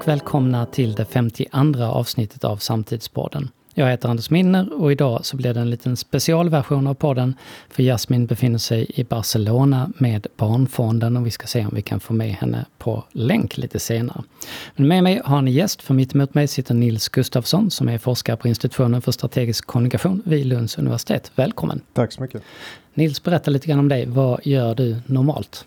och välkomna till det 52 avsnittet av Samtidspodden. Jag heter Anders Minner och idag så blir det en liten specialversion av podden för Jasmin befinner sig i Barcelona med Barnfonden och vi ska se om vi kan få med henne på länk lite senare. Men med mig har en gäst, för mitt emot mig sitter Nils Gustafsson som är forskare på institutionen för strategisk kommunikation vid Lunds universitet. Välkommen! Tack så mycket! Nils, berätta lite grann om dig. Vad gör du normalt?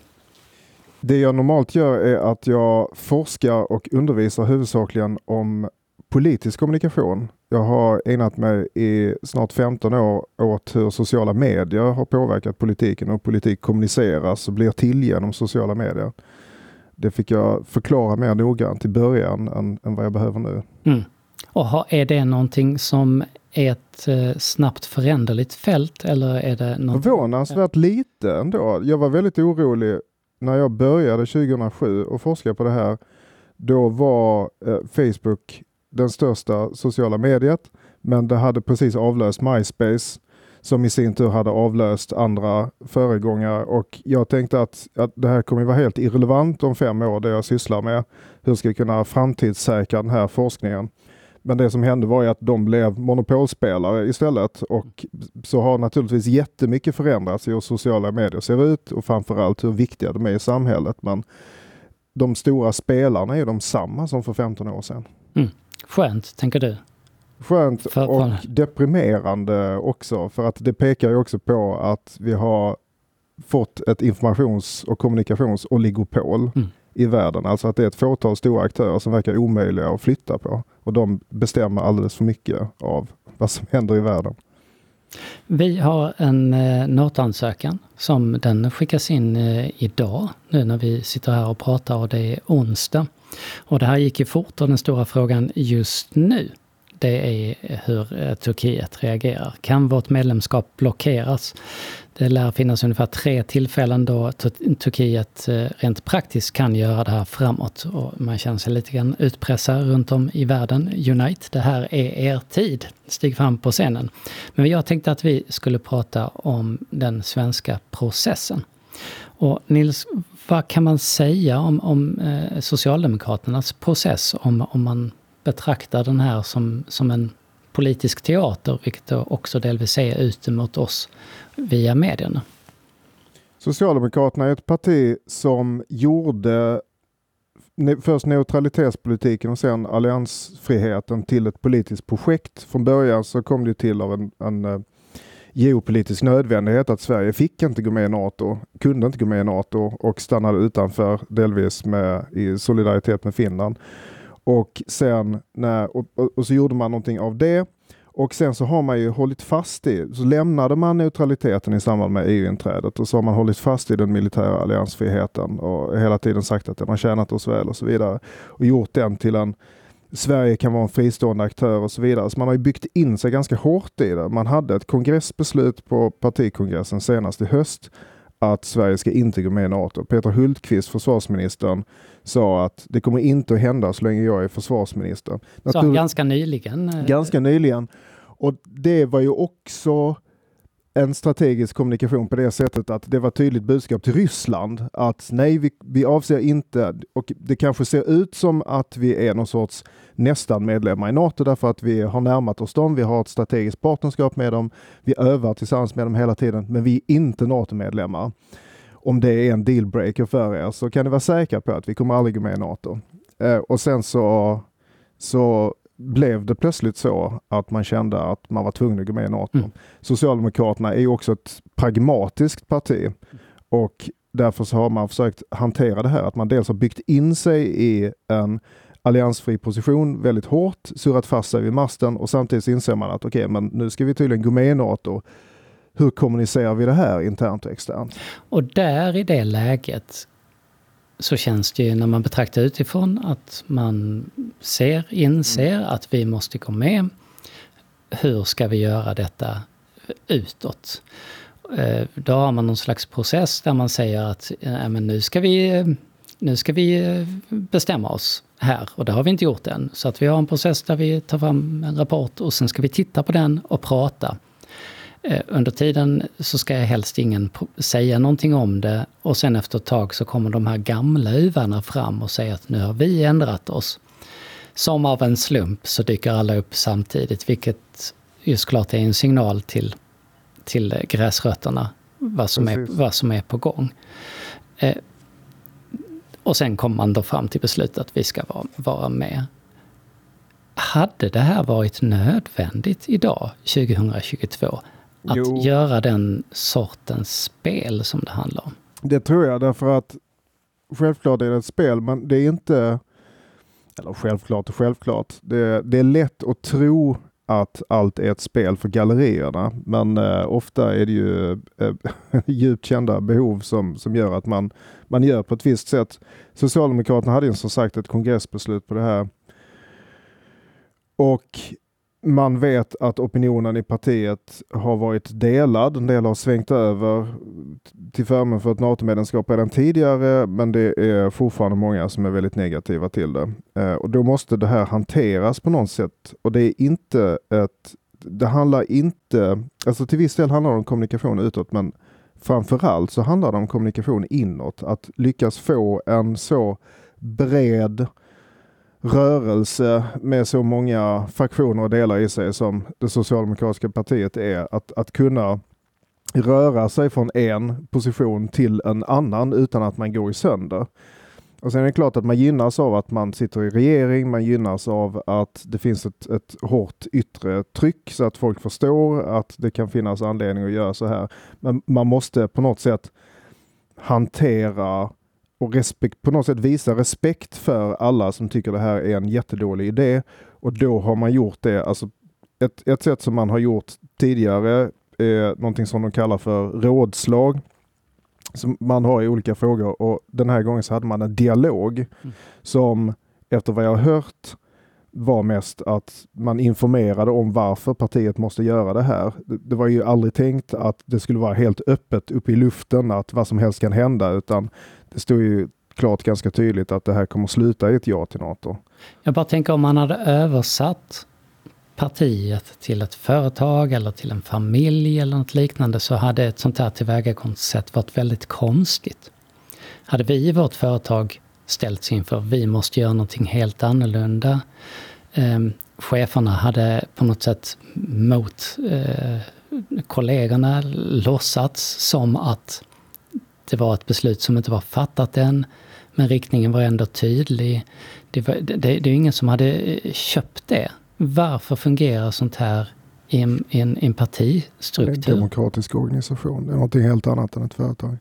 Det jag normalt gör är att jag forskar och undervisar huvudsakligen om politisk kommunikation. Jag har ägnat mig i snart 15 år åt hur sociala medier har påverkat politiken och politik kommuniceras och blir till genom sociala medier. Det fick jag förklara mer noggrant i början än, än vad jag behöver nu. Mm. Och är det någonting som är ett eh, snabbt föränderligt fält eller är det något... Förvånansvärt lite ändå. Jag var väldigt orolig när jag började 2007 och forskade på det här. Då var eh, Facebook den största sociala mediet, men det hade precis avlöst MySpace som i sin tur hade avlöst andra föregångare och jag tänkte att, att det här kommer vara helt irrelevant om fem år det jag sysslar med. Hur ska vi kunna framtidssäkra den här forskningen? Men det som hände var ju att de blev monopolspelare istället och så har naturligtvis jättemycket förändrats i hur sociala medier ser ut och framförallt hur viktiga de är i samhället. Men de stora spelarna är de samma som för 15 år sedan. Mm. Skönt, tänker du? Skönt och deprimerande också, för att det pekar ju också på att vi har fått ett informations och kommunikationsoligopol mm i världen. Alltså att det är ett fåtal stora aktörer som verkar omöjliga att flytta på. Och de bestämmer alldeles för mycket av vad som händer i världen. Vi har en eh, notansökan som den skickas in eh, idag, nu när vi sitter här och pratar och det är onsdag. Och det här gick ju fort och den stora frågan just nu det är hur eh, Turkiet reagerar. Kan vårt medlemskap blockeras? Det lär finnas ungefär tre tillfällen då Turkiet eh, rent praktiskt kan göra det här framåt. Och man känner sig lite grann utpressad runt om i världen. Unite, det här är er tid. Stig fram på scenen. Men jag tänkte att vi skulle prata om den svenska processen. Och Nils, vad kan man säga om, om eh, Socialdemokraternas process om, om man betraktar den här som, som en politisk teater, vilket också delvis är ute mot oss via medierna? Socialdemokraterna är ett parti som gjorde först neutralitetspolitiken och sen alliansfriheten till ett politiskt projekt. Från början så kom det till av en, en eh, geopolitisk nödvändighet att Sverige fick inte gå med i NATO, kunde inte gå med i NATO och stannade utanför delvis med, i solidaritet med Finland. Och sen när, och, och, och så gjorde man någonting av det och sen så har man ju hållit fast i, så lämnade man neutraliteten i samband med EU-inträdet och så har man hållit fast i den militära alliansfriheten och hela tiden sagt att den har tjänat oss väl och så vidare. Och gjort den till en Sverige kan vara en fristående aktör och så vidare. Så man har ju byggt in sig ganska hårt i det. Man hade ett kongressbeslut på partikongressen senast i höst att Sverige ska inte gå med i NATO. Peter Hultqvist, försvarsministern, sa att det kommer inte att hända så länge jag är försvarsminister. Så ganska nyligen? Eh, ganska nyligen. Och det var ju också en strategisk kommunikation på det sättet att det var tydligt budskap till Ryssland att nej, vi, vi avser inte, och det kanske ser ut som att vi är någon sorts nästan medlemmar i NATO därför att vi har närmat oss dem, vi har ett strategiskt partnerskap med dem, vi övar tillsammans med dem hela tiden, men vi är inte NATO-medlemmar. Om det är en dealbreaker för er så kan ni vara säkra på att vi kommer aldrig gå med i NATO. Eh, och sen så, så blev det plötsligt så att man kände att man var tvungen att gå med i NATO. Mm. Socialdemokraterna är ju också ett pragmatiskt parti och därför så har man försökt hantera det här att man dels har byggt in sig i en alliansfri position väldigt hårt, surrat fast sig vid masten och samtidigt inser man att okej, okay, men nu ska vi tydligen gå med i NATO. Hur kommunicerar vi det här internt och externt? Och där i det läget så känns det ju när man betraktar utifrån att man ser, inser mm. att vi måste gå med. Hur ska vi göra detta utåt? Eh, då har man någon slags process där man säger att ja, men nu, ska vi, nu ska vi eh, bestämma oss här och det har vi inte gjort än. Så att vi har en process där vi tar fram en rapport och sen ska vi titta på den och prata. Eh, under tiden så ska helst ingen säga någonting om det och sen efter ett tag så kommer de här gamla uvarna fram och säger att nu har vi ändrat oss. som av en slump så dyker alla upp samtidigt, vilket ju såklart är en signal till, till gräsrötterna vad som, är, vad som är på gång. Eh, och sen kommer man då fram till beslutet att vi ska vara, vara med. Hade det här varit nödvändigt idag, 2022, att jo. göra den sortens spel som det handlar om? Det tror jag, därför att självklart är det ett spel, men det är inte... Eller självklart och självklart. Det, det är lätt att tro att allt är ett spel för gallerierna. Men eh, ofta är det ju eh, djupt kända behov som, som gör att man, man gör på ett visst sätt. Socialdemokraterna hade ju som sagt ett kongressbeslut på det här. Och man vet att opinionen i partiet har varit delad. En del har svängt över till förmån för ett NATO-medlemskap redan tidigare, men det är fortfarande många som är väldigt negativa till det. Eh, och då måste det här hanteras på något sätt. Och det är inte ett... Det handlar inte... Alltså till viss del handlar det om kommunikation utåt, men framförallt så handlar det om kommunikation inåt. Att lyckas få en så bred rörelse med så många fraktioner och delar i sig som det socialdemokratiska partiet är, att, att kunna röra sig från en position till en annan utan att man går i sönder. Och sen är det klart att man gynnas av att man sitter i regering, man gynnas av att det finns ett, ett hårt yttre tryck så att folk förstår att det kan finnas anledning att göra så här. Men man måste på något sätt hantera och respekt, på något sätt visa respekt för alla som tycker det här är en jättedålig idé. Och då har man gjort det, alltså ett, ett sätt som man har gjort tidigare är någonting som de kallar för rådslag. Som man har i olika frågor och den här gången så hade man en dialog mm. som efter vad jag har hört var mest att man informerade om varför partiet måste göra det här. Det var ju aldrig tänkt att det skulle vara helt öppet uppe i luften, att vad som helst kan hända, utan det stod ju klart ganska tydligt att det här kommer sluta i ett ja till NATO. Jag bara tänker om man hade översatt partiet till ett företag eller till en familj eller något liknande så hade ett sånt här tillvägagångssätt varit väldigt konstigt. Hade vi i vårt företag ställts inför vi måste göra någonting helt annorlunda. Eh, cheferna hade på något sätt mot eh, kollegorna låtsats som att det var ett beslut som inte var fattat än, men riktningen var ändå tydlig. Det, var, det, det, är ingen som hade eh, köpt det. Varför fungerar sånt här i en, i en, i en partistruktur? En demokratisk organisation. Det är något helt annat än ett företag.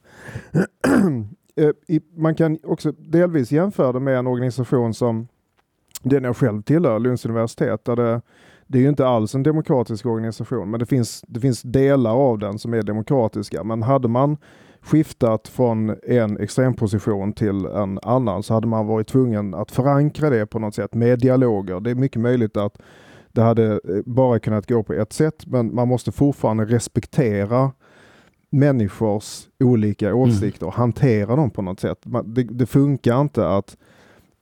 Eh, man kan också delvis jämföra det med en organisation som den jag själv tillhör, Lunds universitet, där det, det är ju inte alls en demokratisk organisation, men det finns, det finns delar av den som är demokratiska. Men hade man skiftat från en extremposition till en annan så hade man varit tvungen att förankra det på något sätt med dialoger. Det är mycket möjligt att det hade eh, bara kunnat gå på ett sätt men man måste fortfarande respektera människors olika mm. åsikter och hantera dem på något sätt. Det, det funkar inte att,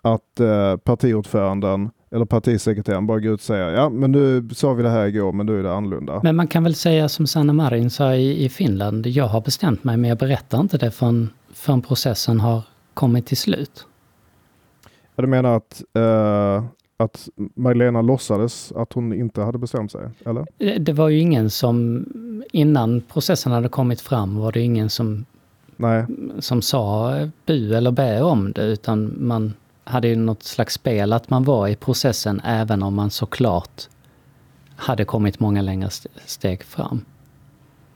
att uh, partiordföranden eller partisekreteraren bara går ut och säger ja men nu sa vi det här igår men nu är det annorlunda. Men man kan väl säga som Sanna Marin sa i, i Finland, jag har bestämt mig men jag berättar inte det förrän, förrän processen har kommit till slut. Ja, du menar att, uh, att Magdalena låtsades att hon inte hade bestämt sig? Eller? Eh, det var ju ingen som, innan processen hade kommit fram var det ingen som, Nej. som sa bu eller bä om det utan man hade ju något slags spel att man var i processen även om man såklart hade kommit många längre steg fram.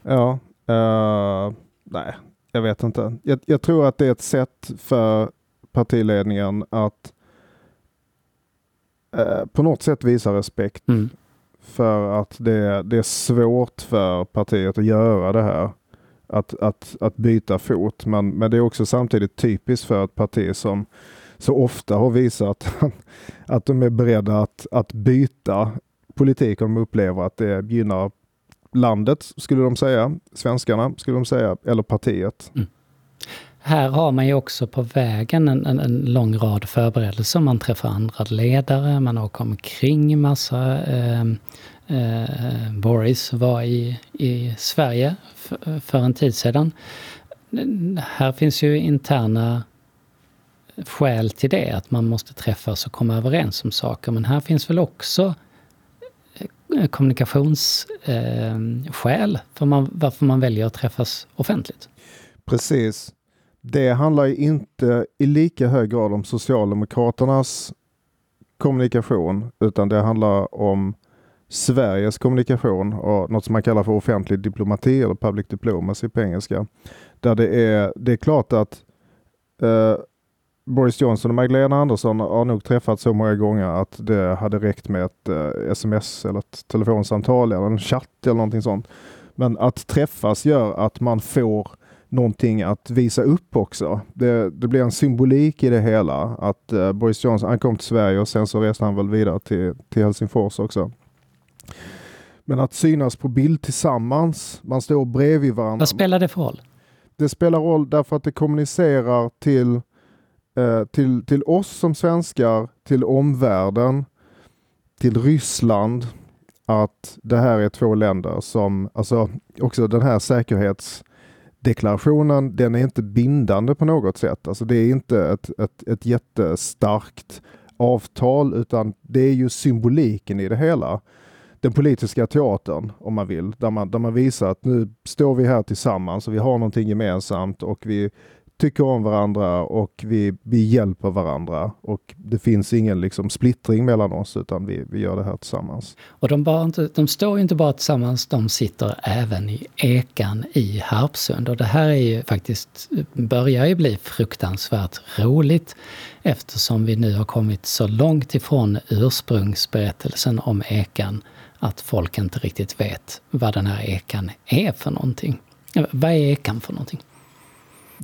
Ja, uh, nej, jag vet inte. Jag, jag, tror att det är ett sätt för partiledningen att uh, på något sätt visa respekt mm. för att det, det är svårt för partiet att göra det här. Att, att, att byta fot, men, men det är också samtidigt typiskt för ett parti som så ofta har visat att de är beredda att, att byta politik om de upplever att det gynnar landet, skulle de säga, svenskarna, skulle de säga, eller partiet. Mm. Här har man ju också på vägen en, en, en, lång rad förberedelser. Man träffar andra ledare, man åker omkring massa. Ehm, eh, eh, Boris var i, i Sverige för, för en tid sedan. Här finns ju interna skäl till det, att man måste träffas och komma överens om saker. Men här finns väl också eh, kommunikationsskäl för man, varför man väljer att träffas offentligt. Precis. Det handlar inte i lika hög grad om Socialdemokraternas kommunikation, utan det handlar om Sveriges kommunikation och något som man kallar för offentlig diplomati eller public diplomacy på engelska. Där det är, det är klart att eh, Boris Johnson och Magdalena Andersson har nog träffats så många gånger att det hade räckt med ett eh, sms eller ett telefonsamtal eller en chatt eller någonting sånt. Men att träffas gör att man får någonting att visa upp också. Det, det blir en symbolik i det hela. Att eh, Boris Johnson, han kom till Sverige och sen så reste han väl vidare till, till Helsingfors också. Men att synas på bild tillsammans, man står bredvid varandra. Vad spelar det för roll? Det spelar roll därför att det kommunicerar till, Eh, till, till oss som svenskar, till omvärlden, till Ryssland, att det här är två länder som, alltså också den här säkerhetsdeklarationen, den är inte bindande på något sätt. Alltså det är inte ett, ett, ett jättestarkt avtal utan det är ju symboliken i det hela den politiska teatern, om man vill, där man, där man visar att nu står vi här tillsammans och vi har någonting gemensamt och vi tycker om varandra och vi, vi hjälper varandra och det finns ingen liksom splittring mellan oss utan vi, vi gör det här tillsammans. Och de, bara inte, de står ju inte bara tillsammans, de sitter även i ekan i Harpsund och det här är ju faktiskt, börjar ju bli fruktansvärt roligt eftersom vi nu har kommit så långt ifrån ursprungsberättelsen om ekan att folk inte riktigt vet vad den här ekan är för någonting. Vad är ekan för någonting?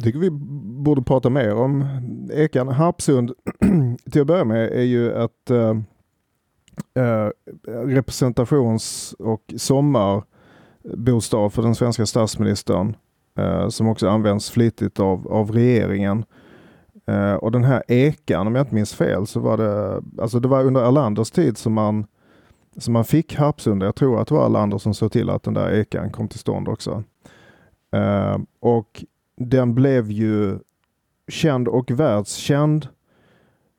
Tycker vi borde prata mer om ekan. Harpsund, till att börja med, är ju ett äh, eh, eh, representations och sommarbostad för den svenska statsministern äh, som också används flitigt av, av regeringen. Och den här ekan, om jag inte minns fel, så var det, alltså det var under Erlanders tid som man som man fick Harpsund. Jag tror att det var Erlander som såg till att den där ekan kom till stånd också. Och den blev ju känd och världskänd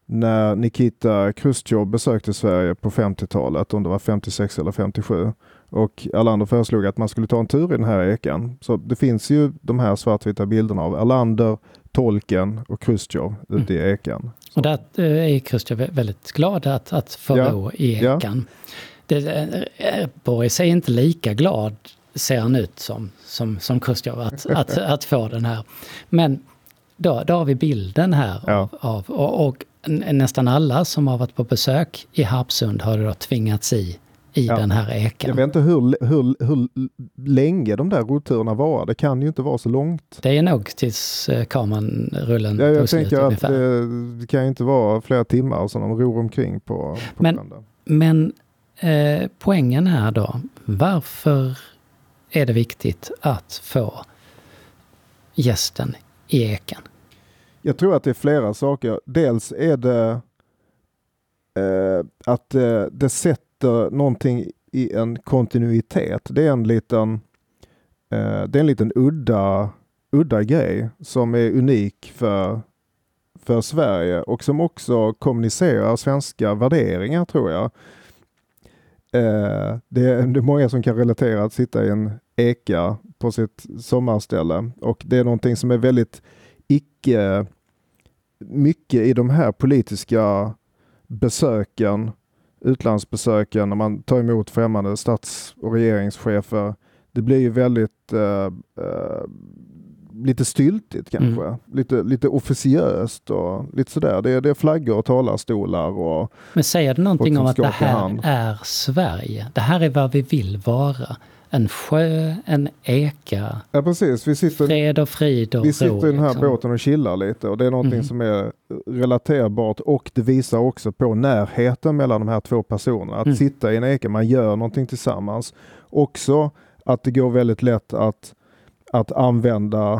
när Nikita Khrushchev besökte Sverige på 50-talet, om det var 56 eller 57. Och Erlander föreslog att man skulle ta en tur i den här ekan. Så det finns ju de här svartvita bilderna av Erlander, Tolken och Khrushchev ute i ekan. Och där eh, är Khrushchev väldigt glad att, att få ja. i ekan. Ja. Det, eh, Boris är inte lika glad, ser han ut som, som, som Khrushchev, att, att, att få den här. Men då, då har vi bilden här ja. av, och, och, nästan alla som har varit på besök i Harpsund har då tvingats i i ja. den här ekan. Jag vet inte hur, hur, hur länge de där rotturerna var. Det kan ju inte vara så långt. Det är nog tills eh, kameran-rullen ja, Jag tänker att det, det, kan ju inte vara flera timmar som de ror omkring på, på Men, men eh, poängen är då, varför är det viktigt att få gästen i eken? Jag tror att det är flera saker. Dels är det eh, att eh, det sätter sätter någonting i en kontinuitet. Det är en liten, eh, det är en liten udda, udda grej som är unik för, för Sverige och som också kommunicerar svenska värderingar tror jag. Eh, det, är, det är många som kan relatera att sitta i en eka på sitt sommarställe. Och det är någonting som är väldigt icke mycket i de här politiska besöken utlandsbesöken, när man tar emot främmande stats och regeringschefer, det blir ju väldigt eh, eh, lite styltigt kanske. Mm. Lite, lite officiöst och lite sådär. Det, det är flaggor och talarstolar och... Men säger det någonting om att det här är Sverige? Det här är vad vi vill vara en sjö, en eka, ja, precis. Vi sitter, fred och frid och Vi sitter ro, i den här liksom. båten och chillar lite och det är någonting mm. som är relaterbart och det visar också på närheten mellan de här två personerna. Att mm. sitta i en eka, man gör någonting tillsammans. Också att det går väldigt lätt att, att använda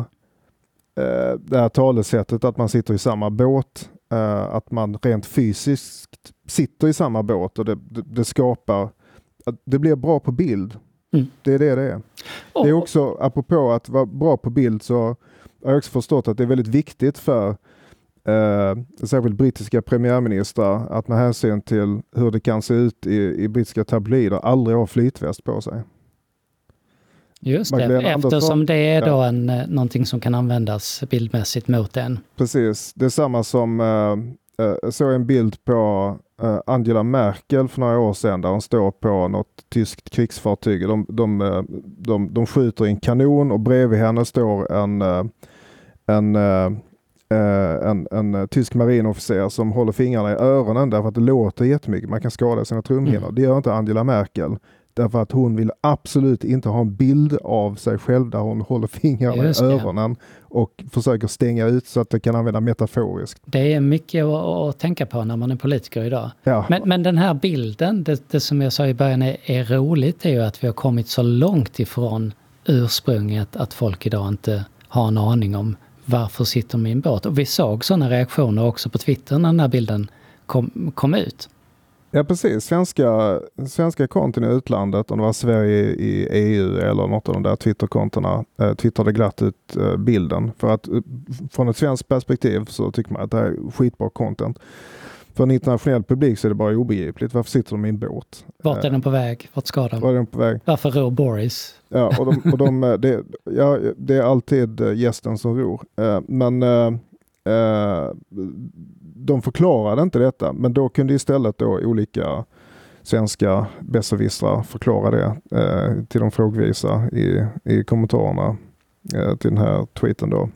eh, det här talesättet att man sitter i samma båt. Eh, att man rent fysiskt sitter i samma båt och det, det, det skapar, det blir bra på bild. Mm. Det är det det är. Oh. Det är också, apropå att vara bra på bild, så har jag också förstått att det är väldigt viktigt för eh, särskilt brittiska premiärministrar, att med hänsyn till hur det kan se ut i, i brittiska tabloider aldrig ha flytväst på sig. Just Magdalena det, eftersom Andersson, det är då en, eh, någonting som kan användas bildmässigt mot en. Precis, det är samma som eh, eh, såg en bild på eh, Angela Merkel för några år sedan där hon står på något tyskt krigsfartyg. De, de, de, de skjuter en kanon och bredvid henne står en, en en, en, tysk marinofficer som håller fingrarna i öronen därför att det låter jättemycket. Man kan skada sina trumhinnor. Mm. Det gör inte Angela Merkel. Därför att hon vill absolut inte ha en bild av sig själv där hon håller fingrarna i öronen och försöker stänga ut så att det kan använda metaforiskt. Det är mycket att, tänka på när man är politiker idag. Ja. Men, men den här bilden, det, det, som jag sa i början är, är roligt, är ju att vi har kommit så långt ifrån ursprunget att folk idag inte har en aning om varför sitter en båt. Och vi såg sådana reaktioner också på Twitter när den här bilden kom, kom ut. Ja precis, svenska, svenska konton i utlandet, om det var Sverige i EU eller något av de där Twitterkontona, eh, twittrade glatt ut eh, bilden. För att eh, från ett svenskt perspektiv så tycker man att det här är skitbra content. För en internationell publik så är det bara obegripligt. Varför sitter de i en båt? Vart är eh, de på väg? Vart ska de? Var är de på väg? Varför ror Boris? Ja, och de, och de, eh, det, ja, det är alltid gästen som ror. Men de förklarade inte detta, men då kunde istället då olika svenska besserwissrar förklara det eh, till de frågvisa i, i kommentarerna eh, till den här tweeten då.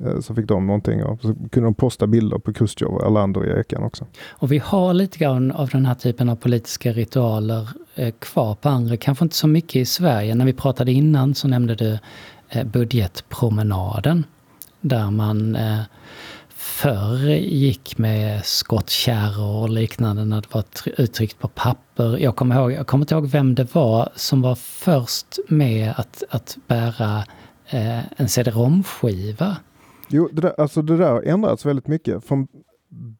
Eh, så fick de någonting och så kunde de posta bilder på Kustjov och Erlander i Ekan också. Och vi har lite grann av den här typen av politiska ritualer eh, kvar på andra, kanske inte så mycket i Sverige. När vi pratade innan så nämnde du eh, budgetpromenaden. Där man eh, förr gick med skottkärror och liknande när det var uttryckt på papper. Jag kommer, ihåg, jag kommer inte ihåg vem det var som var först med att, att bära eh, en cd-rom-skiva. Jo, det där, alltså det där har ändrats väldigt mycket. Från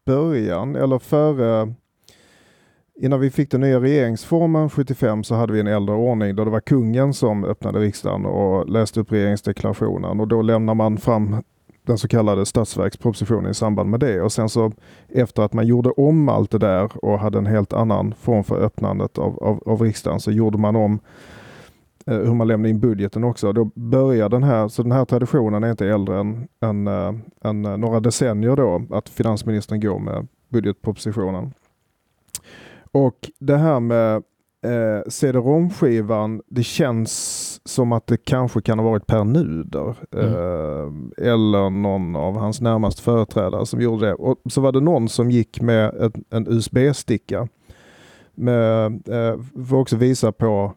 början, eller före Innan vi fick den nya regeringsformen 75 så hade vi en äldre ordning där det var kungen som öppnade riksdagen och läste upp regeringsdeklarationen och då lämnar man fram den så kallade statsverkspropositionen i samband med det. Och sen så efter att man gjorde om allt det där och hade en helt annan form för öppnandet av, av, av riksdagen så gjorde man om eh, hur man lämnade in budgeten också. Då börjar den här, så den här traditionen är inte äldre än, än, äh, än eh, några decennier då, att finansministern går med budgetpropositionen. Och det här med eh, cd-rom-skivan, det känns som att det kanske kan ha varit Per Nuder mm. eh, eller någon av hans närmaste företrädare som gjorde det. Och så var det någon som gick med ett, en USB-sticka med, eh, för att också visa på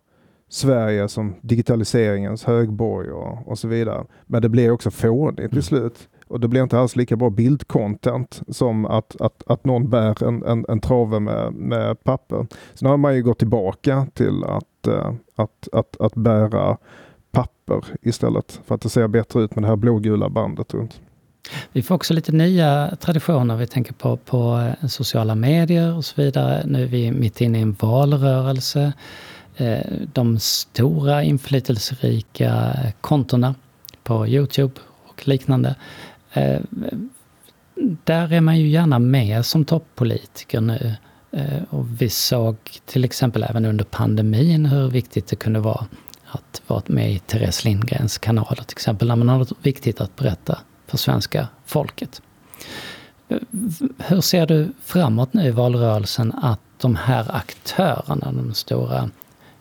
Sverige som digitaliseringens högborg och, och så vidare. Men det blev också fånigt mm. till slut. Och det blir inte alls lika bra bildcontent som att, att, att någon bär en, en, en trave med, med papper. Så nu har man ju gått tillbaka till att, eh, att, att, att bära papper istället för att det ser bättre ut med det här blågula bandet runt. Vi får också lite nya traditioner. Vi tänker på, på eh, sociala medier och så vidare. Nu är vi mitt inne i en valrörelse. Eh, de stora inflytelserika kontona på Youtube och liknande där är man ju gärna med som toppolitiker nu. Eh, och vi såg till exempel även under pandemin hur viktigt det kunde vara att vara med i Therese Lindgrens kanaler till exempel, när man har något viktigt att berätta för svenska folket. Hur ser du framåt nu i valrörelsen att de här aktörerna, de stora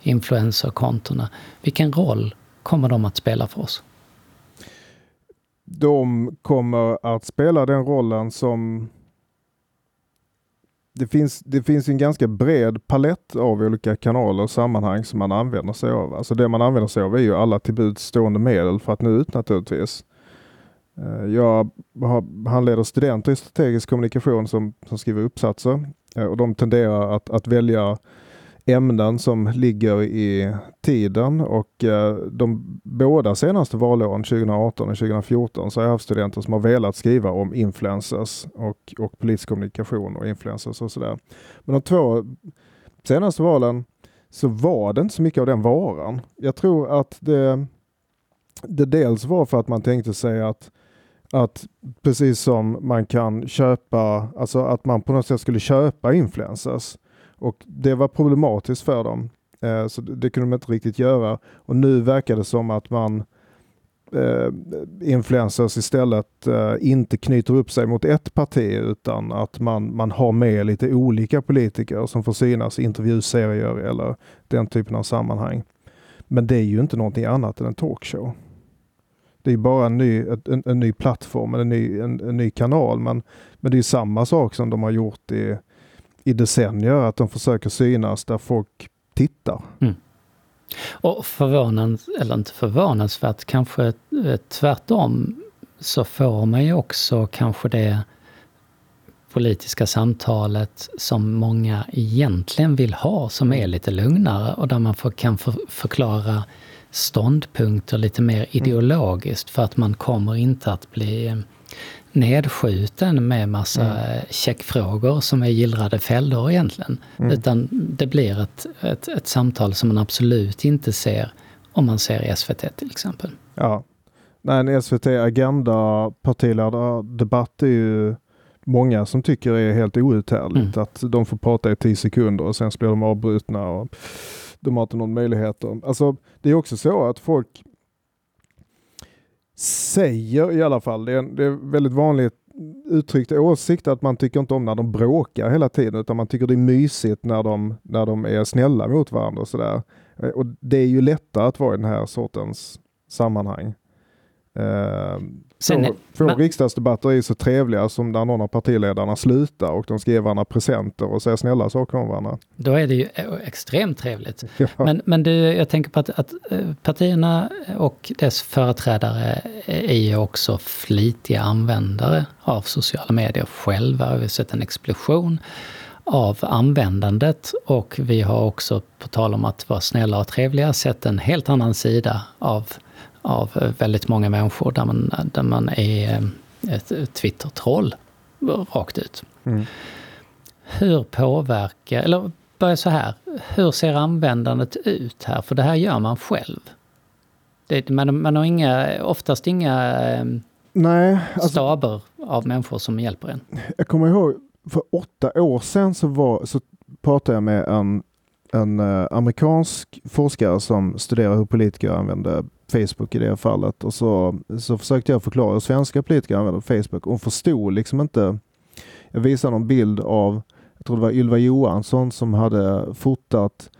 influencerkontona, vilken roll kommer de att spela för oss? De kommer att spela den rollen som det finns, det finns en ganska bred palett av olika kanaler och sammanhang som man använder sig av. Alltså det man använder sig av är ju alla till buds stående medel för att nå ut naturligtvis. Eh, jag har, handleder studenter i strategisk kommunikation som, som skriver uppsatser eh, och de tenderar att, att välja ämnen som ligger i tiden och eh, de båda senaste valåren 2018 och 2014 så har jag haft studenter som har velat skriva om influencers och, och politisk kommunikation och influencers och sådär. Men de två senaste valen så var det inte så mycket av den varan. Jag tror att det, det dels var för att man tänkte sig att Att precis som man kan köpa, alltså att man på något sätt skulle köpa influencers. Och det var problematiskt för dem. Eh, så det kunde de inte riktigt göra. Och nu verkar det som att man eh, influencers istället eh, inte knyter upp sig mot ett parti utan att man, man har med lite olika politiker som får synas i intervjuserier eller den typen av sammanhang. Men det är ju inte någonting annat än en talkshow. Det är bara en ny, en, en ny plattform, en ny, en, en, ny kanal. Men, men det är samma sak som de har gjort i, i decennier, att de försöker synas där folk tittar. Mm. Och förvånans, eller inte förvånansvärt, kanske tvärtom så får man ju också kanske det politiska samtalet som många egentligen vill ha, som är lite lugnare och där man får, kan för, förklara ståndpunkter lite mer mm. ideologiskt för att man kommer inte att bli nedskjuten med massa mm. checkfrågor som är gillrade fällor egentligen. Mm. Utan det blir ett, ett, ett, samtal som man absolut inte ser om man ser SVT till exempel. Ja. Nej, en SVT Agenda partiledardebatt är ju många som tycker är helt outhärdligt. Mm. Att de får prata i tio sekunder och sen blir de avbrutna. Och de har inte någon möjlighet. Alltså, det är också så att folk säger i alla fall, det är, det är väldigt vanligt uttryckt åsikt att man tycker inte om när de bråkar hela tiden utan man tycker det är mysigt när de, när de är snälla mot varandra och sådär. Eh, och det är ju lättare att vara i den här sortens sammanhang. Sen, få riksdagsdebatter är så trevliga som när någon av partiledarna slutar och de ska ge varandra presenter och säga snälla saker om varandra. Då är det ju extremt trevligt. Ja. Men, men du, jag tänker på att, att eh, partierna och dess företrädare är ju också flitiga användare av sociala medier själva. Vi har sett en explosion av användandet och vi har också, på tal om att vara snälla och trevliga, sett en helt annan sida av av väldigt många människor där man, där man är eh, ett Twitter-troll rakt ut. Mm. Hur påverkar, eller börja så här, hur ser användandet ut här? För det här gör man själv. Det, man, man har inga, oftast inga eh, Nej, alltså, staber av människor som hjälper en. Jag kommer ihåg, för åtta år sedan så, var, så pratade jag med en, en uh, amerikansk forskare som studerar hur politiker använder Facebook i det fallet och så, så försökte jag förklara hur svenska politiker använder Facebook. Hon förstod liksom inte. Jag visade någon bild av, jag tror det var Ylva Johansson som hade fotat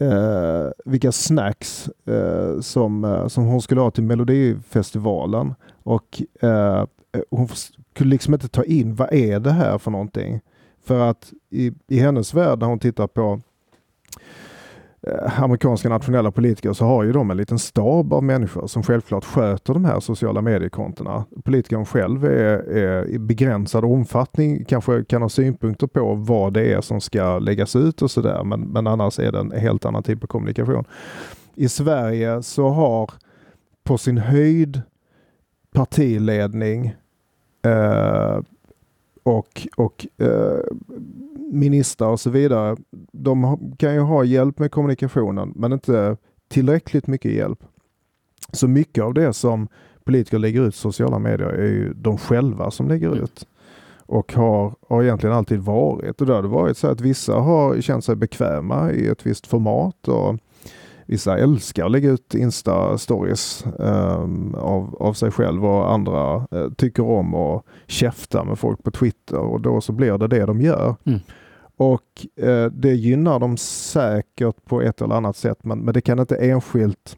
eh, vilka snacks eh, som, eh, som hon skulle ha till Melodifestivalen och eh, hon kunde liksom inte ta in vad är det här för någonting? För att i, i hennes värld när hon tittar på Eh, amerikanska nationella politiker så har ju de en liten stab av människor som självklart sköter de här sociala mediekontona. Politikern själv är, är i begränsad omfattning kanske kan ha synpunkter på vad det är som ska läggas ut och sådär men, men annars är det en helt annan typ av kommunikation. I Sverige så har på sin höjd partiledning eh, och, och eh, ministrar och så vidare, de kan ju ha hjälp med kommunikationen men inte tillräckligt mycket hjälp. Så mycket av det som politiker lägger ut sociala medier är ju de själva som lägger mm. ut och har, har egentligen alltid varit. Och det har varit så att vissa har känt sig bekväma i ett visst format och vissa älskar att lägga ut Insta-stories um, av, av sig själv och andra uh, tycker om att käfta med folk på Twitter och då så blir det det de gör. Mm. Och uh, det gynnar dem säkert på ett eller annat sätt men, men det kan inte enskilt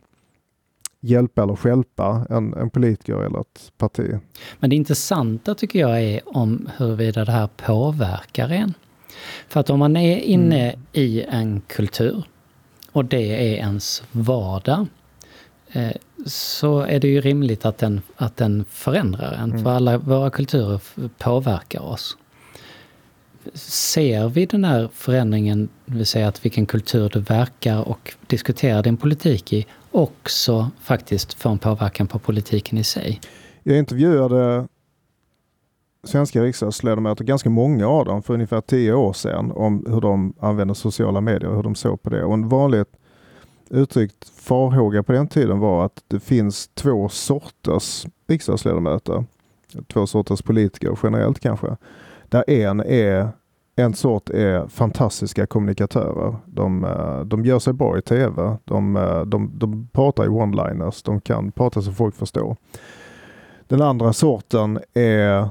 hjälpa eller skälpa en, en politiker eller ett parti. Men det intressanta tycker jag är om huruvida det här påverkar en. För att om man är inne mm. i en kultur och det är ens vardag, eh, så är det ju rimligt att den, att den förändrar en. Mm. För alla våra kulturer påverkar oss. Ser vi den här förändringen, det vill säga att vilken kultur du verkar och diskuterar din politik i, också faktiskt får en påverkan på politiken i sig? Jag intervjuade svenska riksdagsledamöter, ganska många av dem, för ungefär tio år sedan om hur de använder sociala medier och hur de såg på det. Och en vanligt uttryckt farhåga på den tiden var att det finns två sorters riksdagsledamöter. två sorters politiker generellt kanske. Där en är en sort är fantastiska kommunikatörer. De, eh, de gör sig bra i tv. De, eh, de, de pratar i one-liners. De kan prata så folk förstår. Den andra sorten är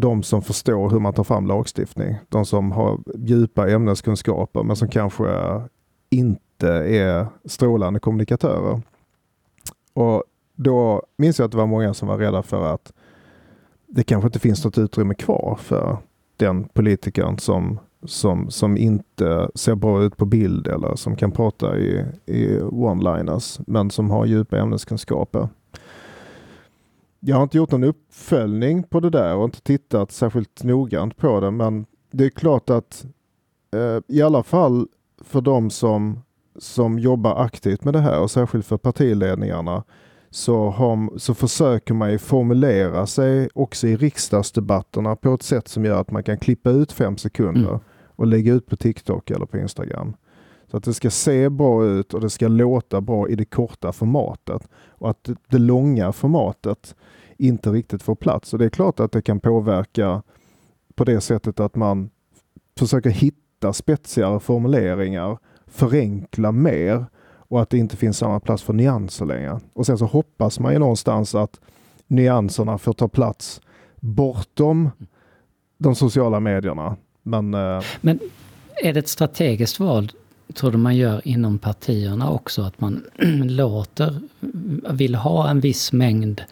de som förstår hur man tar fram lagstiftning. De som har djupa ämneskunskaper men som kanske inte är strålande kommunikatörer. Och då minns jag att det var många som var rädda för att det kanske inte finns något utrymme kvar för den politikern som, som, som inte ser bra ut på bild eller som kan prata i, i one-liners men som har djupa ämneskunskaper. Jag har inte gjort någon uppföljning på det där och inte tittat särskilt noggrant på det men det är klart att eh, i alla fall för de som, som jobbar aktivt med det här och särskilt för partiledningarna så, har, så försöker man ju formulera sig också i riksdagsdebatterna på ett sätt som gör att man kan klippa ut fem sekunder mm. och lägga ut på TikTok eller på Instagram. Så att det ska se bra ut och det ska låta bra i det korta formatet. Och att det långa formatet inte riktigt får plats. Och det är klart att det kan påverka på det sättet att man försöker hitta spetsigare formuleringar, förenkla mer och att det inte finns samma plats för nyanser längre. Och sen så hoppas man ju någonstans att nyanserna får ta plats bortom de sociala medierna. Men, eh, Men är det ett strategiskt val, tror du man gör inom partierna också? Att man låter, vill ha en viss mängd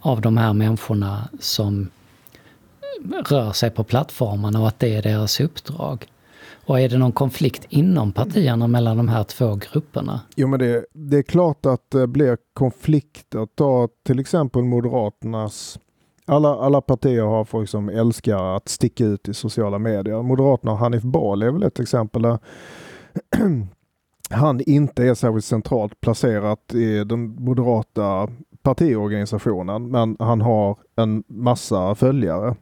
av de här människorna som rör sig på plattformarna och att det är deras uppdrag? Och är det någon konflikt inom partierna mellan de här två grupperna? Jo men det, det är klart att det blir konflikter. Ta till exempel Moderaternas alla, alla partier har folk som älskar att sticka ut i sociala medier. Moderaterna och Hanif Bali är väl ett exempel där han inte är särskilt centralt placerat i den moderata partiorganisationen men han har en massa följare.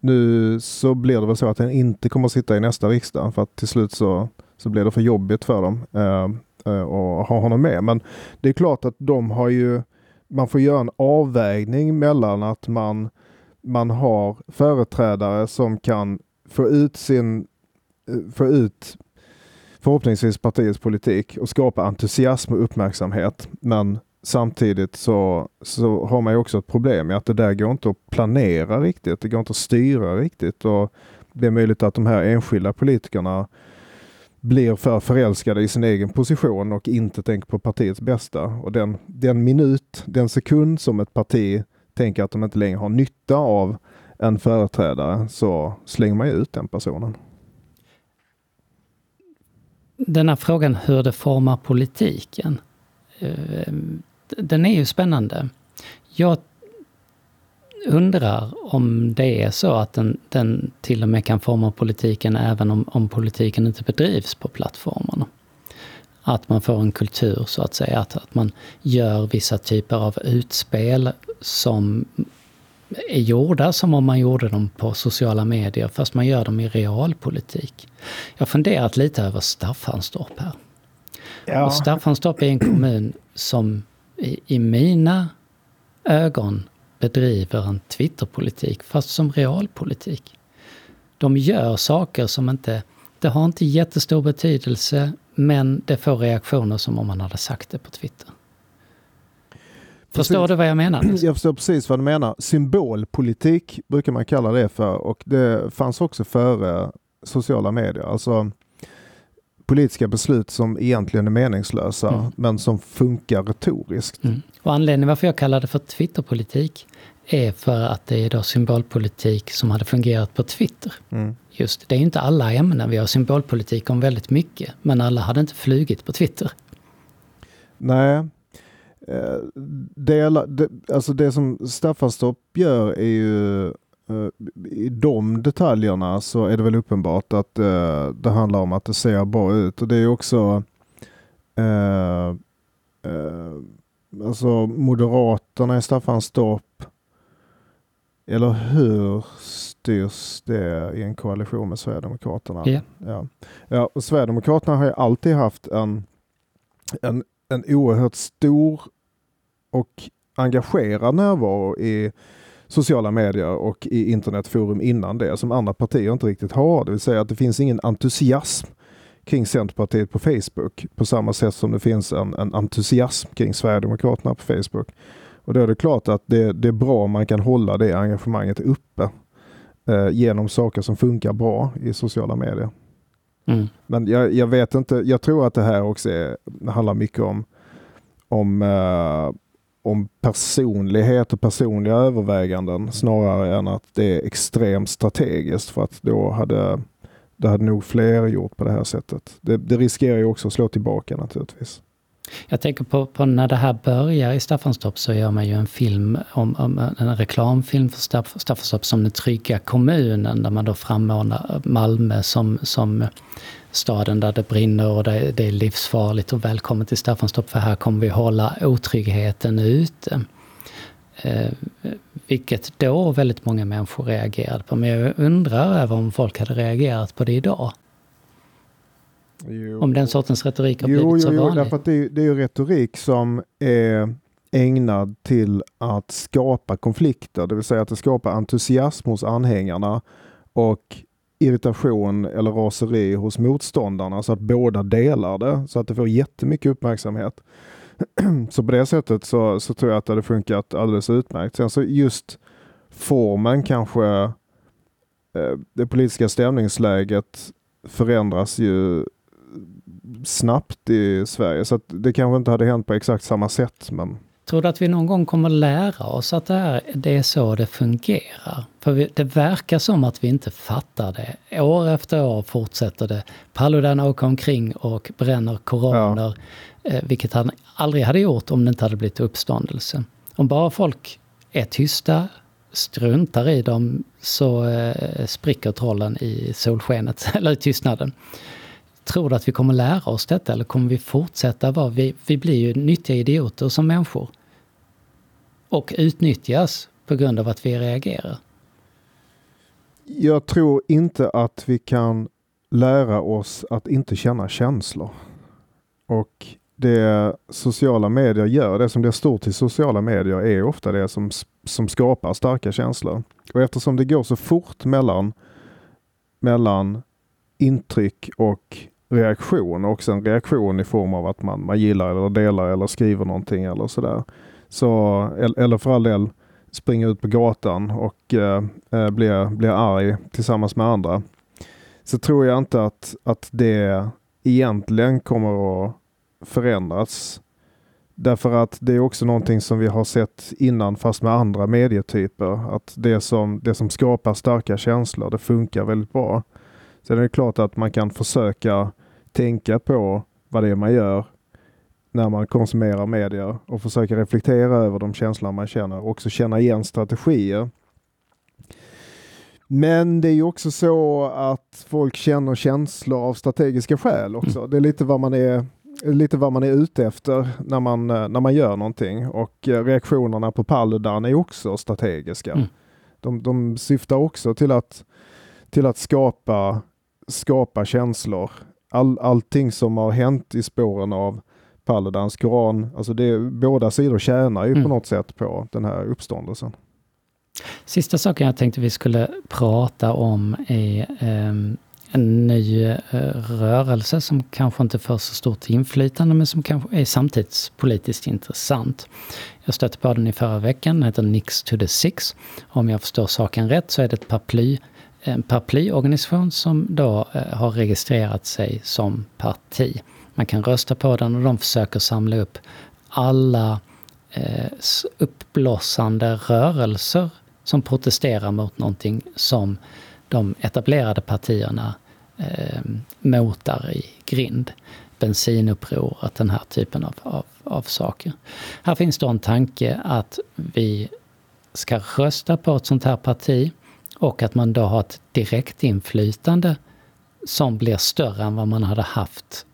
Nu så blir det väl så att han inte kommer sitta i nästa riksdag för att till slut så, så blir det för jobbigt för dem eh, eh, att ha honom med. Men det är klart att de har ju, man får göra en avvägning mellan att man, man har företrädare som kan få ut sin, eh, få ut förhoppningsvis partiets politik och skapa entusiasm och uppmärksamhet. Men Samtidigt så, så har man ju också ett problem med att det där går inte att planera riktigt. Det går inte att styra riktigt och det är möjligt att de här enskilda politikerna blir för förälskade i sin egen position och inte tänker på partiets bästa. Och den, den minut, den sekund som ett parti tänker att de inte längre har nytta av en företrädare så slänger man ut den personen. Den här frågan hur det formar politiken eh, den är ju spännande. Jag undrar om det är så att den, den till och med kan forma politiken även om, om politiken inte bedrivs på plattformarna. Att man får en kultur så att säga, att, att man gör vissa typer av utspel som är gjorda som om man gjorde dem på sociala medier, fast man gör dem i realpolitik. Jag har funderat lite över Staffanstorp här. Ja. Och Staffanstorp är en kommun som i, i mina ögon bedriver en Twitterpolitik, fast som realpolitik. De gör saker som inte, det har inte jättestor betydelse, men det får reaktioner som om man hade sagt det på Twitter. Förstår du vad jag menar? Jag förstår precis vad du menar. Symbolpolitik brukar man kalla det för och det fanns också före sociala medier. Alltså politiska beslut som egentligen är meningslösa mm. men som funkar retoriskt. Mm. Och anledningen varför jag kallar det för Twitterpolitik är för att det är då symbolpolitik som hade fungerat på Twitter. Mm. Just det är inte alla ämnen, vi har symbolpolitik om väldigt mycket, men alla hade inte flugit på Twitter. Nej, eh, det, det, alltså det som Staffanstorp gör är ju Eh, i de detaljerna så är det väl uppenbart att uh, det handlar om att det ser bra ut och det är också uh, uh, alltså Moderaterna i Staffanstorp eller hur styrs det i en koalition med Sverigedemokraterna? Yeah. Ja. Ja, och Sverigedemokraterna har ju alltid haft en, en, en oerhört stor och engagerad närvaro i sociala medier och i internetforum innan det som andra partier inte riktigt har. Det vill säga att det finns ingen entusiasm kring Centerpartiet på Facebook på samma sätt som det finns en, en entusiasm kring Sverigedemokraterna på Facebook. Och då är det klart att det, det är bra om man kan hålla det engagemanget uppe eh, genom saker som funkar bra i sociala medier. Mm. Men jag, jag, vet inte, jag tror att det här också är, handlar mycket om, om, eh, om personlighet och personliga överväganden snarare än att det är extremt strategiskt för att då hade det hade nog fler gjort på det här sättet. Det, det riskerar ju också att slå tillbaka naturligtvis. Jag tänker på, på, när det här börjar i Staffanstorp så gör man ju en film om, om en reklamfilm för Staff, Staffanstorp som den trygga kommunen där man då frammanar Malmö som, som staden där det brinner och det, det är livsfarligt och välkommen till Staffanstorp för här kommer vi hålla otryggheten ute. Eh, vilket då väldigt många människor reagerade på. Men jag undrar över om folk hade reagerat på det idag. Jo. Om den sortens retorik har blivit så jo, vanlig. Därför att det, det är ju retorik som är ägnad till att skapa konflikter, det vill säga att det skapar entusiasm hos anhängarna och irritation eller raseri hos motståndarna så att båda delar det så att det får jättemycket uppmärksamhet. så på det sättet så, så tror jag att det hade funkat alldeles utmärkt. Sen så just formen kanske, eh, det politiska stämningsläget förändras ju snabbt i Sverige så att det kanske inte hade hänt på exakt samma sätt. Men... Tror du att vi någon gång kommer lära oss att det, här, det är så det fungerar? För vi, det verkar som att vi inte fattar det. År efter år fortsätter det. Paludan åker omkring och bränner koraner. Ja. Eh, vilket han aldrig hade gjort om det inte hade blivit uppståndelse. Om bara folk är tysta, struntar i dem, så eh, spricker trollen i solskenet, eller i tystnaden. Tror du att vi kommer lära oss detta eller kommer vi fortsätta vara, vi, vi blir ju nyttiga idioter som människor. Och utnyttjas på grund av att vi reagerar. Jag tror inte att vi kan lära oss att inte känna känslor. Och det sociala medier gör, det som blir stort i sociala medier är ofta det som, som skapar starka känslor. Och eftersom det går så fort mellan, mellan intryck och reaktion, också en reaktion i form av att man, man gillar eller delar eller skriver någonting eller sådär. Så, eller för all del springer ut på gatan och eh, eh blir, blir arg tillsammans med andra. Så tror jag inte att, att det egentligen kommer att förändras. Därför att det är också någonting som vi har sett innan fast med andra medietyper. Att det som, det som skapar starka känslor, det funkar väldigt bra. Sen är det klart att man kan försöka tänka på vad det är man gör när man konsumerar medier och försöka reflektera över de känslor man känner och också känna igen strategier. Men det är ju också så att folk känner känslor av strategiska skäl också. Mm. Det är lite vad man är lite vad man är ute efter när man, när man gör någonting och eh, reaktionerna på Paludan är också strategiska. Mm. De, de syftar också till att, till att skapa, skapa känslor. All, allting som har hänt i spåren av Paludans koran, alltså det, båda sidor tjänar ju mm. på något sätt på den här uppståndelsen. Sista saken jag tänkte vi skulle prata om är um en ny eh, rörelse som kanske inte får så stort inflytande men som kanske är samtidspolitiskt intressant. Jag stötte på den i förra veckan, den heter Nix to the Six. Om jag förstår saken rätt så är det ett paraply, en paraplyorganisation som då eh, har registrerat sig som parti. Man kan rösta på den och de försöker samla upp alla eh, uppblossande rörelser som protesterar mot någonting som de etablerade partierna eh, motar i grind. Bensinupproret, den här typen av, av, av saker. Här finns då en tanke att vi ska rösta på ett sånt här parti och att man då har ett direktinflytande som blir större än vad man hade haft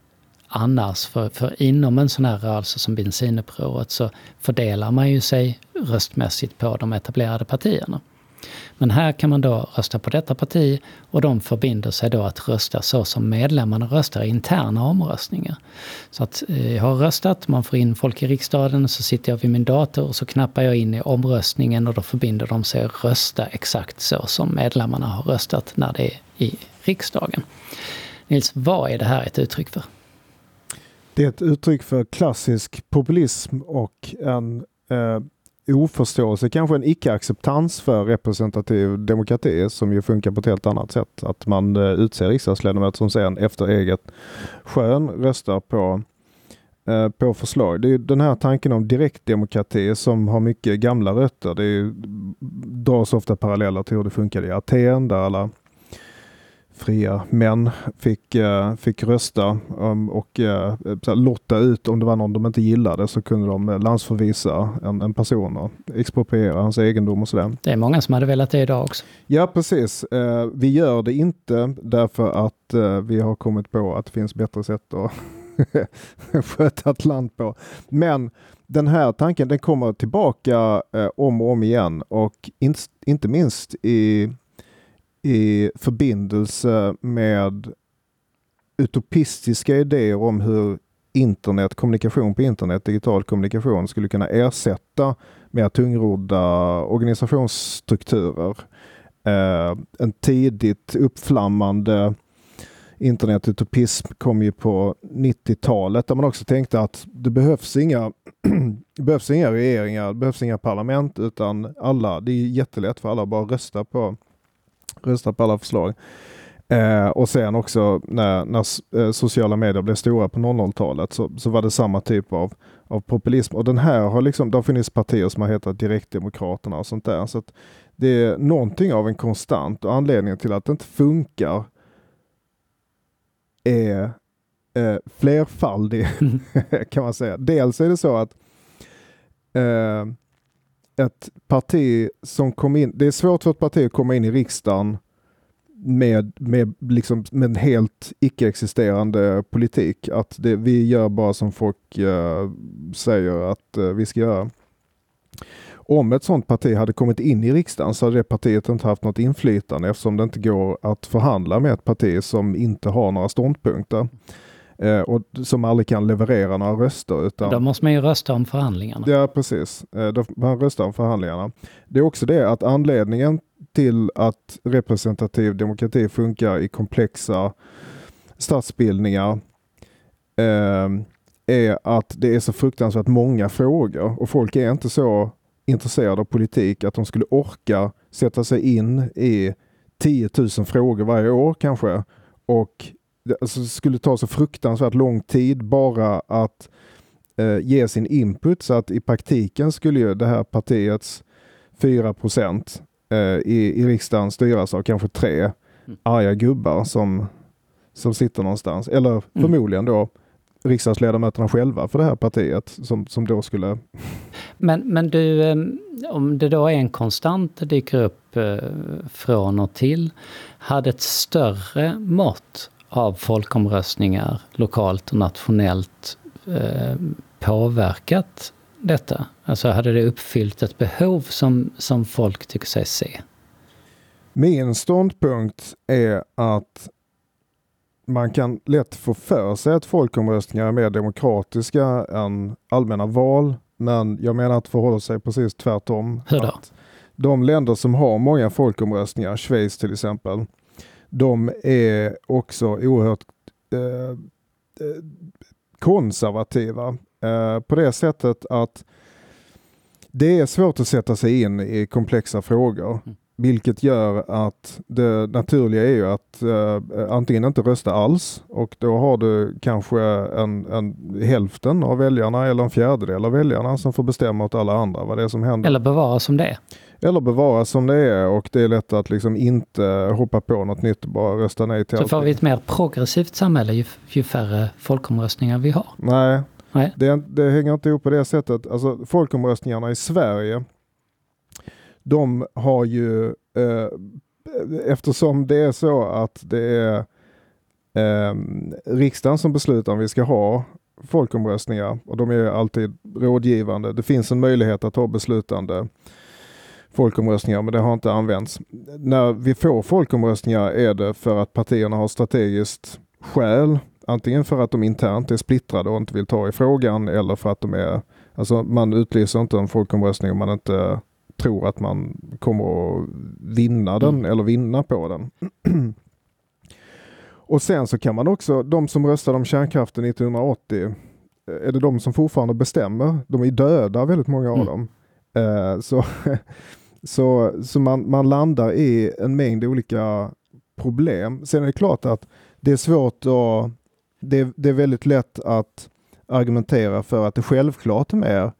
annars. För, för inom en sån här rörelse som bensinupproret så fördelar man ju sig röstmässigt på de etablerade partierna. Men här kan man då rösta på detta parti och de förbinder sig då att rösta så som medlemmarna röstar i interna omröstningar. Så att eh, jag har röstat, man får in folk i riksdagen, så sitter jag vid min dator och så knappar jag in i omröstningen och då förbinder de sig att rösta exakt så som medlemmarna har röstat när det är i riksdagen. Nils, vad är det här ett uttryck för? Det är ett uttryck för klassisk populism och en eh, oförståelse, kanske en icke-acceptans för representativ demokrati som ju funkar på ett helt annat sätt. Att man eh, utser riksdagsledamöter som sen efter eget skön röstar på, eh, på förslag. Det är den här tanken om direktdemokrati som har mycket gamla rötter. Det dras ofta paralleller till hur det funkade i Aten där alla fria män fick, uh, fick rösta um, och uh, lotta ut om det var någon de inte gillade så kunde de uh, landsförvisa en, en person och expropriera hans egendom och sådär. Det är många som hade velat det idag också. Ja precis. Vi gör det inte därför att vi har kommit på att det finns bättre sätt att sköta ett land på. Men den här tanken den kommer tillbaka om och om igen och in, inte minst i i förbindelse med utopistiska idéer om hur internet, kommunikation på internet, digital kommunikation skulle kunna ersätta mer tungrodda organisationsstrukturer. Eh, en tidigt uppflammande internetutopism kom ju på 90-talet där man också tänkte att det behövs inga, det behövs inga regeringar, det behövs inga parlament utan alla, det är jättelätt för alla att bara rösta på rösta på alla förslag. Eh, och sen också när, när eh, sociala medier blev stora på 00-talet så, så var det samma typ av, av populism. Och den här har liksom, det har funnits partier som har hetat Direktdemokraterna och sånt där. Så att det är någonting av en konstant och anledningen till att det inte funkar är eh, flerfaldig kan man säga. Dels är det så att eh, ett parti som kom in, det är svårt för ett parti att komma in i riksdagen med, med, liksom, med en helt icke-existerande politik. Att det, vi gör bara som folk uh, säger att uh, vi ska göra. Om ett sådant parti hade kommit in i riksdagen så hade det partiet inte haft något inflytande eftersom det inte går att förhandla med ett parti som inte har några ståndpunkter eh, och som aldrig kan leverera några röster. Utan... Då måste man ju rösta om förhandlingarna. Ja, precis. Eh, då man röstar om förhandlingarna. Det är också det att anledningen till att representativ demokrati funkar i komplexa statsbildningar eh, är att det är så fruktansvärt många frågor och folk är inte så intresserade av politik att de skulle orka sätta sig in i 10 000 frågor varje år kanske och det alltså, skulle ta så fruktansvärt lång tid bara att eh, ge sin input så att i praktiken skulle ju det här partiets 4 procent eh, i, i riksdagen styras av kanske tre mm. arga gubbar som, som sitter någonstans. Eller mm. förmodligen då riksdagsledamöterna själva för det här partiet som, som då skulle... Men, men du, eh, om det då är en konstant dyker upp eh, från och till, hade ett större mått av folkomröstningar lokalt och nationellt eh, påverkat detta? Alltså hade det uppfyllt ett behov som, som folk tycker sig se? Min ståndpunkt är att man kan lätt få för sig att folkomröstningar är mer demokratiska än allmänna val. Men jag menar att förhåller sig precis tvärtom. Hur då? de länder som har många folkomröstningar, Schweiz till exempel, de är också oerhört eh, eh, konservativa eh, på det sättet att det är svårt att sätta sig in i komplexa frågor. Mm. Vilket gör att det naturliga är ju att eh, antingen inte rösta alls och då har du kanske en, en hälften av väljarna eller en fjärdedel av väljarna som får bestämma åt alla andra vad det är som händer. Eller bevara som det. Eller bevara som det är och det är lätt att liksom inte hoppa på något nytt och bara rösta nej till Så får vi ett mer progressivt samhälle ju, ju färre folkomröstningar vi har? Nej, nej. Det, det hänger inte ihop på det sättet. Alltså folkomröstningarna i Sverige de har ju, eh, eftersom det är så att det är eh, riksdagen som beslutar om vi ska ha folkomröstningar och de är alltid rådgivande. Det finns en möjlighet att ha beslutande folkomröstningar, men det har inte använts. När vi får folkomröstningar är det för att partierna har strategiskt skäl. Antingen för att de internt är splittrade och inte vill ta i frågan eller för att de är, alltså man utlyser inte en folkomröstning om man inte tror att man kommer att vinna den mm. eller vinna på den. och sen så kan man också, de som röstade om kärnkraften 1980, är det de som fortfarande bestämmer? De är döda väldigt många av mm. dem. Uh, så så, så man, man landar i en mängd olika problem. Sen är det klart att det är svårt att, det, det är väldigt lätt att argumentera för att det självklart är mer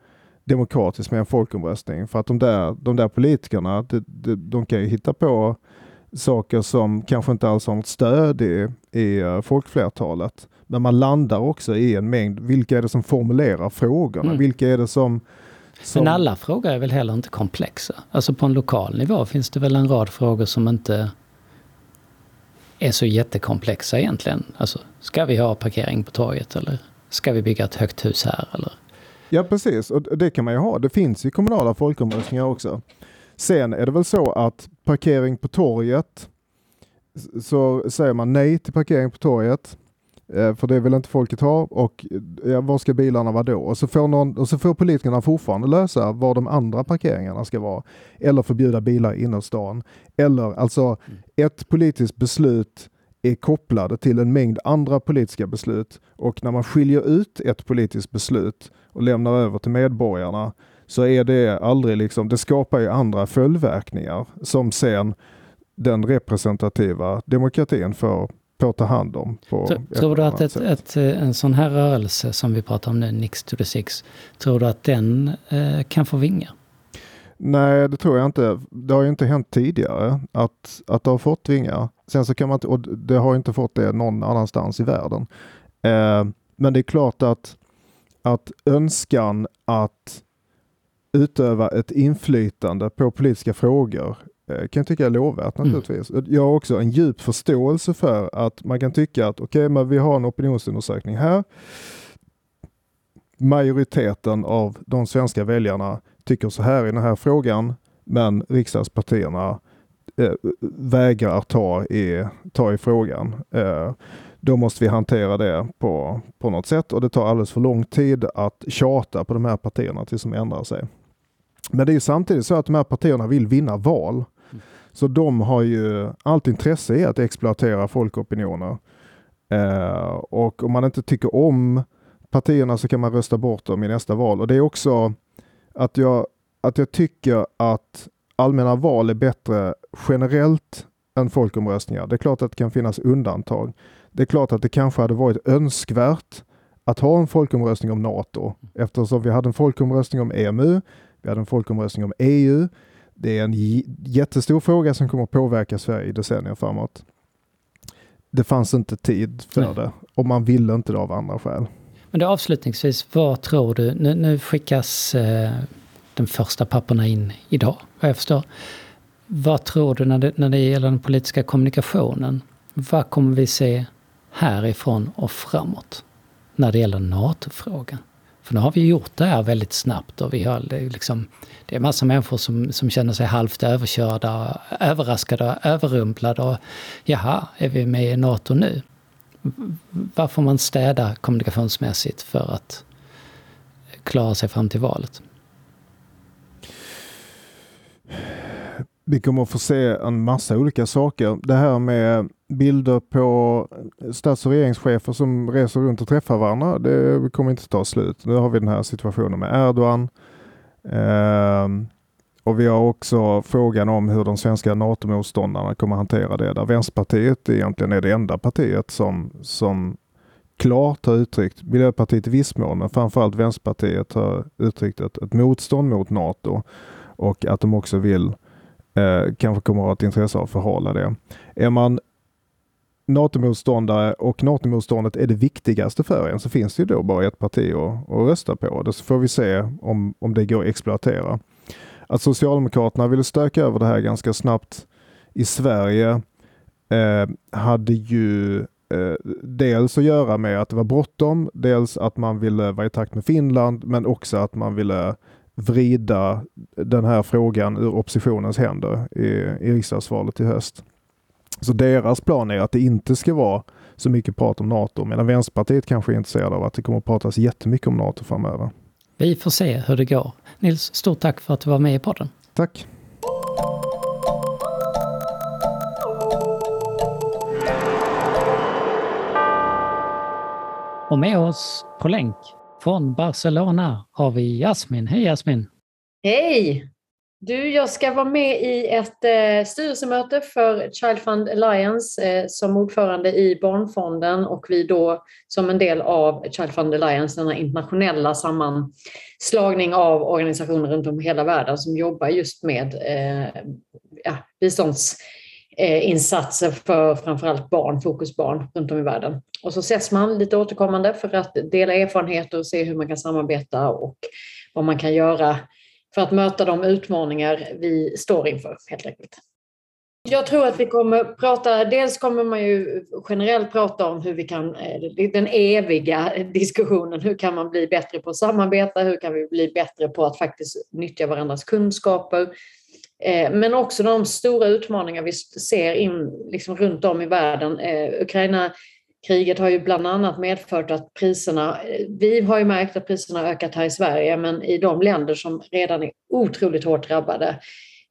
demokratiskt med en folkomröstning. För att de där, de där politikerna, de, de, de kan ju hitta på saker som kanske inte alls har något stöd i, i eh, folkflertalet. Men man landar också i en mängd, vilka är det som formulerar frågorna? Mm. Vilka är det som som... Men alla frågor är väl heller inte komplexa? Alltså på en lokal nivå finns det väl en rad frågor som inte är så jättekomplexa egentligen. Alltså, ska vi ha parkering på torget eller ska vi bygga ett högt hus här? Eller? Ja precis, och det kan man ju ha. Det finns ju kommunala folkomröstningar också. Sen är det väl så att parkering på torget, så säger man nej till parkering på torget. Eh, för det vill inte folket ha och ja, var ska bilarna vara då? Och så, får någon, och så får politikerna fortfarande lösa var de andra parkeringarna ska vara. Eller förbjuda bilar i innerstan. Eller alltså mm. ett politiskt beslut är kopplade till en mängd andra politiska beslut och när man skiljer ut ett politiskt beslut och lämnar över till medborgarna så är det aldrig liksom, det skapar ju andra följdverkningar som sen den representativa demokratin får på ta hand om. På tror du att ett, ett, en sån här rörelse som vi pratar om nu, Nix to the Six, tror du att den eh, kan få vingar? Nej, det tror jag inte. Det har ju inte hänt tidigare att, att det har fått vingar. Sen så kan man och det har inte fått det någon annanstans i världen. Eh, men det är klart att, att önskan att utöva ett inflytande på politiska frågor Eh, kan jag tycka är lovvärt mm. naturligtvis. Mm. Jag har också en djup förståelse för att man kan tycka att okej, okay, men vi har en opinionsundersökning här. Majoriteten av de svenska väljarna tycker så här i den här frågan, men riksdagspartierna eh, vägrar ta i, ta i frågan. Eh, då måste vi hantera det på, på något sätt och det tar alldeles för lång tid att tjata på de här partierna tills de ändrar sig. Men det är samtidigt så att de här partierna vill vinna val. Så de har ju allt intresse i att exploatera folkopinioner. Eh, och om man inte tycker om partierna så kan man rösta bort dem i nästa val. Och det är också att jag, att jag tycker att allmänna val är bättre generellt än folkomröstningar. Det är klart att det kan finnas undantag. Det är klart att det kanske hade varit önskvärt att ha en folkomröstning om NATO eftersom vi hade en folkomröstning om EMU, vi hade en folkomröstning om EU, det är en jättestor fråga som kommer påverka Sverige i decennier framåt. Det fanns inte tid för Nej. det och man ville inte det av andra skäl. Men då avslutningsvis, vad tror du? Nu, nu skickas eh, de första papperna in idag, vad jag förstår. Vad tror du när det, när det gäller den politiska kommunikationen? Vad kommer vi se härifrån och framåt när det gäller NATO-frågan? För nu har vi gjort det här väldigt snabbt och vi har liksom, det är massa människor som, som känner sig halvt överkörda, överraskade, överrumplade och jaha, är vi med i NATO nu? Varför får man städa kommunikationsmässigt för att klara sig fram till valet? Vi kommer att få se en massa olika saker. Det här med bilder på stats och regeringschefer som reser runt och träffar varandra, det kommer inte ta slut. Nu har vi den här situationen med Erdogan. Eh, och vi har också frågan om hur de svenska NATO-motståndarna kommer hantera det, där Vänsterpartiet egentligen är det enda partiet som, som klart har uttryckt, Miljöpartiet i viss mån, men framförallt Vänsterpartiet har uttryckt ett, ett motstånd mot NATO och att de också vill eh, kanske kommer att ha ett intresse av att förhala det. Är man NATO-motståndare och NATO-motståndet är det viktigaste för en så finns det ju då bara ett parti att, att rösta på. Det så får vi se om, om det går att exploatera. Att Socialdemokraterna ville stöka över det här ganska snabbt i Sverige eh, hade ju eh, dels att göra med att det var bråttom, dels att man ville vara i takt med Finland, men också att man ville vrida den här frågan ur oppositionens händer i, i riksdagsvalet i höst. Så deras plan är att det inte ska vara så mycket prat om NATO, medan Vänsterpartiet kanske är intresserade av att det kommer att pratas jättemycket om NATO framöver. Vi får se hur det går. Nils, stort tack för att du var med i podden. Tack! Och med oss på länk från Barcelona har vi Jasmin. Hej Jasmin! Hej! Du, jag ska vara med i ett eh, styrelsemöte för Child Fund Alliance eh, som ordförande i Barnfonden och vi då som en del av Child Fund Alliance, denna internationella sammanslagning av organisationer runt om i hela världen som jobbar just med eh, ja, biståndsinsatser eh, för framförallt barn, fokusbarn runt om i världen. Och så ses man lite återkommande för att dela erfarenheter och se hur man kan samarbeta och vad man kan göra för att möta de utmaningar vi står inför helt enkelt. Jag tror att vi kommer prata, dels kommer man ju generellt prata om hur vi kan, eh, den eviga diskussionen, hur kan man bli bättre på att samarbeta, hur kan vi bli bättre på att faktiskt nyttja varandras kunskaper. Eh, men också de stora utmaningar vi ser in, liksom runt om i världen. Eh, Ukraina Kriget har ju bland annat medfört att priserna, eh, vi har ju märkt att priserna har ökat här i Sverige, men i de länder som redan är otroligt hårt drabbade,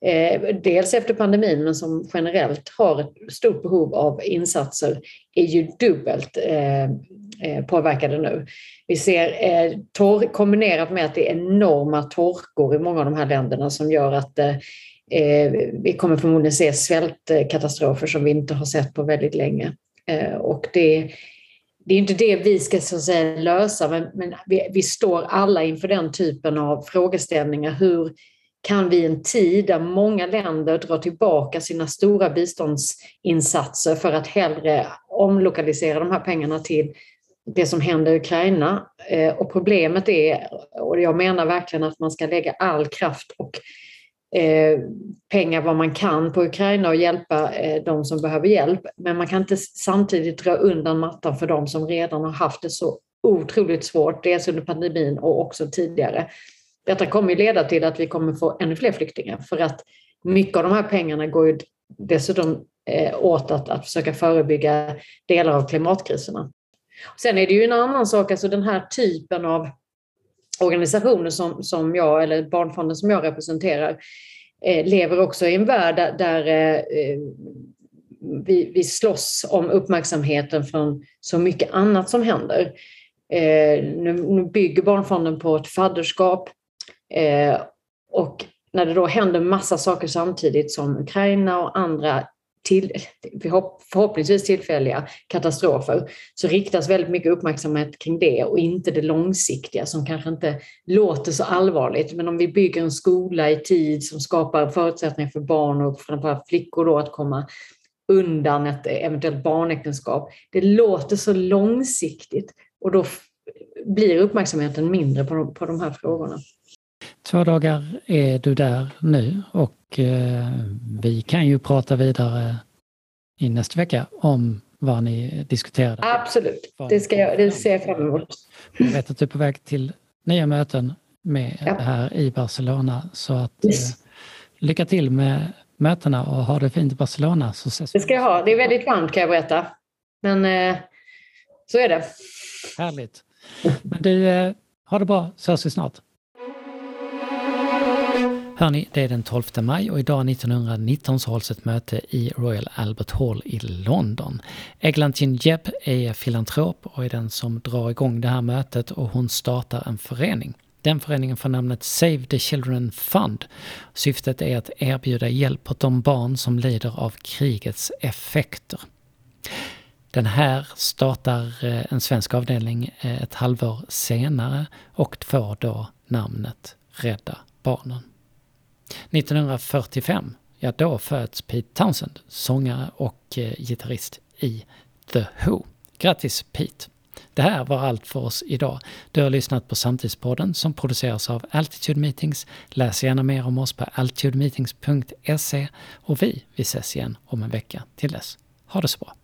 eh, dels efter pandemin men som generellt har ett stort behov av insatser, är ju dubbelt eh, eh påverkade nu. Vi ser eh, torr, kombinerat med att det är enorma torkor i många av de här länderna som gör att eh, eh vi kommer förmodligen se svältkatastrofer som vi inte har sett på väldigt länge. Eh, och det, det är inte det vi ska så att säga, lösa, men, men vi, vi, står alla inför den typen av frågeställningar. Hur kan vi i en tid där många länder drar tillbaka sina stora biståndsinsatser för att hellre omlokalisera de här pengarna till det som händer i Ukraina. Eh, och problemet är, och jag menar verkligen att man ska lägga all kraft och Eh, pengar vad man kan på Ukraina och hjälpa eh, de som behöver hjälp. Men man kan inte samtidigt dra undan mattan för de som redan har haft det så otroligt svårt, dels under pandemin och också tidigare. Detta kommer leda till att vi kommer få ännu fler flyktingar för att mycket av de här pengarna går ju dessutom eh, åt att, att försöka förebygga delar av klimatkriserna. Sen är det ju en annan sak, alltså den här typen av organisationer som, som jag, eller Barnfonden som jag representerar, eh, lever också i en värld där, där eh, vi, vi slåss om uppmärksamheten från så mycket annat som händer. Eh, nu, nu, bygger Barnfonden på ett fadderskap eh, och när det då händer massa saker samtidigt som Ukraina och andra till, förhoppningsvis tillfälliga katastrofer så riktas väldigt mycket uppmärksamhet kring det och inte det långsiktiga som kanske inte låter så allvarligt. Men om vi bygger en skola i tid som skapar förutsättningar för barn och framförallt flickor då att komma undan ett eventuellt barnäktenskap. Det låter så långsiktigt och då blir uppmärksamheten mindre på de, på de här frågorna. Två dagar är du där nu och eh, vi kan ju prata vidare i nästa vecka om vad ni diskuterade. Absolut, det, ska jag, det ser jag fram emot. Jag vet att du är på väg till nya möten med ja. här i Barcelona så att yes. eh, lycka till med mötena och ha det fint i Barcelona. Så ses det ska jag ha, det är väldigt varmt kan jag berätta. Men eh, så är det. Härligt. Men du, eh, ha det bra så hörs vi snart. Hörni, det är den 12 maj och idag 1919 så hålls ett möte i Royal Albert Hall i London. Eglantin Jebb är filantrop och är den som drar igång det här mötet och hon startar en förening. Den föreningen får namnet Save the Children Fund. Syftet är att erbjuda hjälp åt de barn som lider av krigets effekter. Den här startar eh, en svensk avdelning eh, ett halvår senare och får då namnet Rädda Barnen. 1945, ja då föds Pete Townsend, sångare och eh, gitarrist i The Who. Grattis Pete! Det här var allt för oss idag. Du har lyssnat på Samtidspodden som produceras av Altitude Meetings. Läs gärna mer om oss på altitudemeetings.se och vi, vi ses igen om en vecka. Till dess, ha det så bra!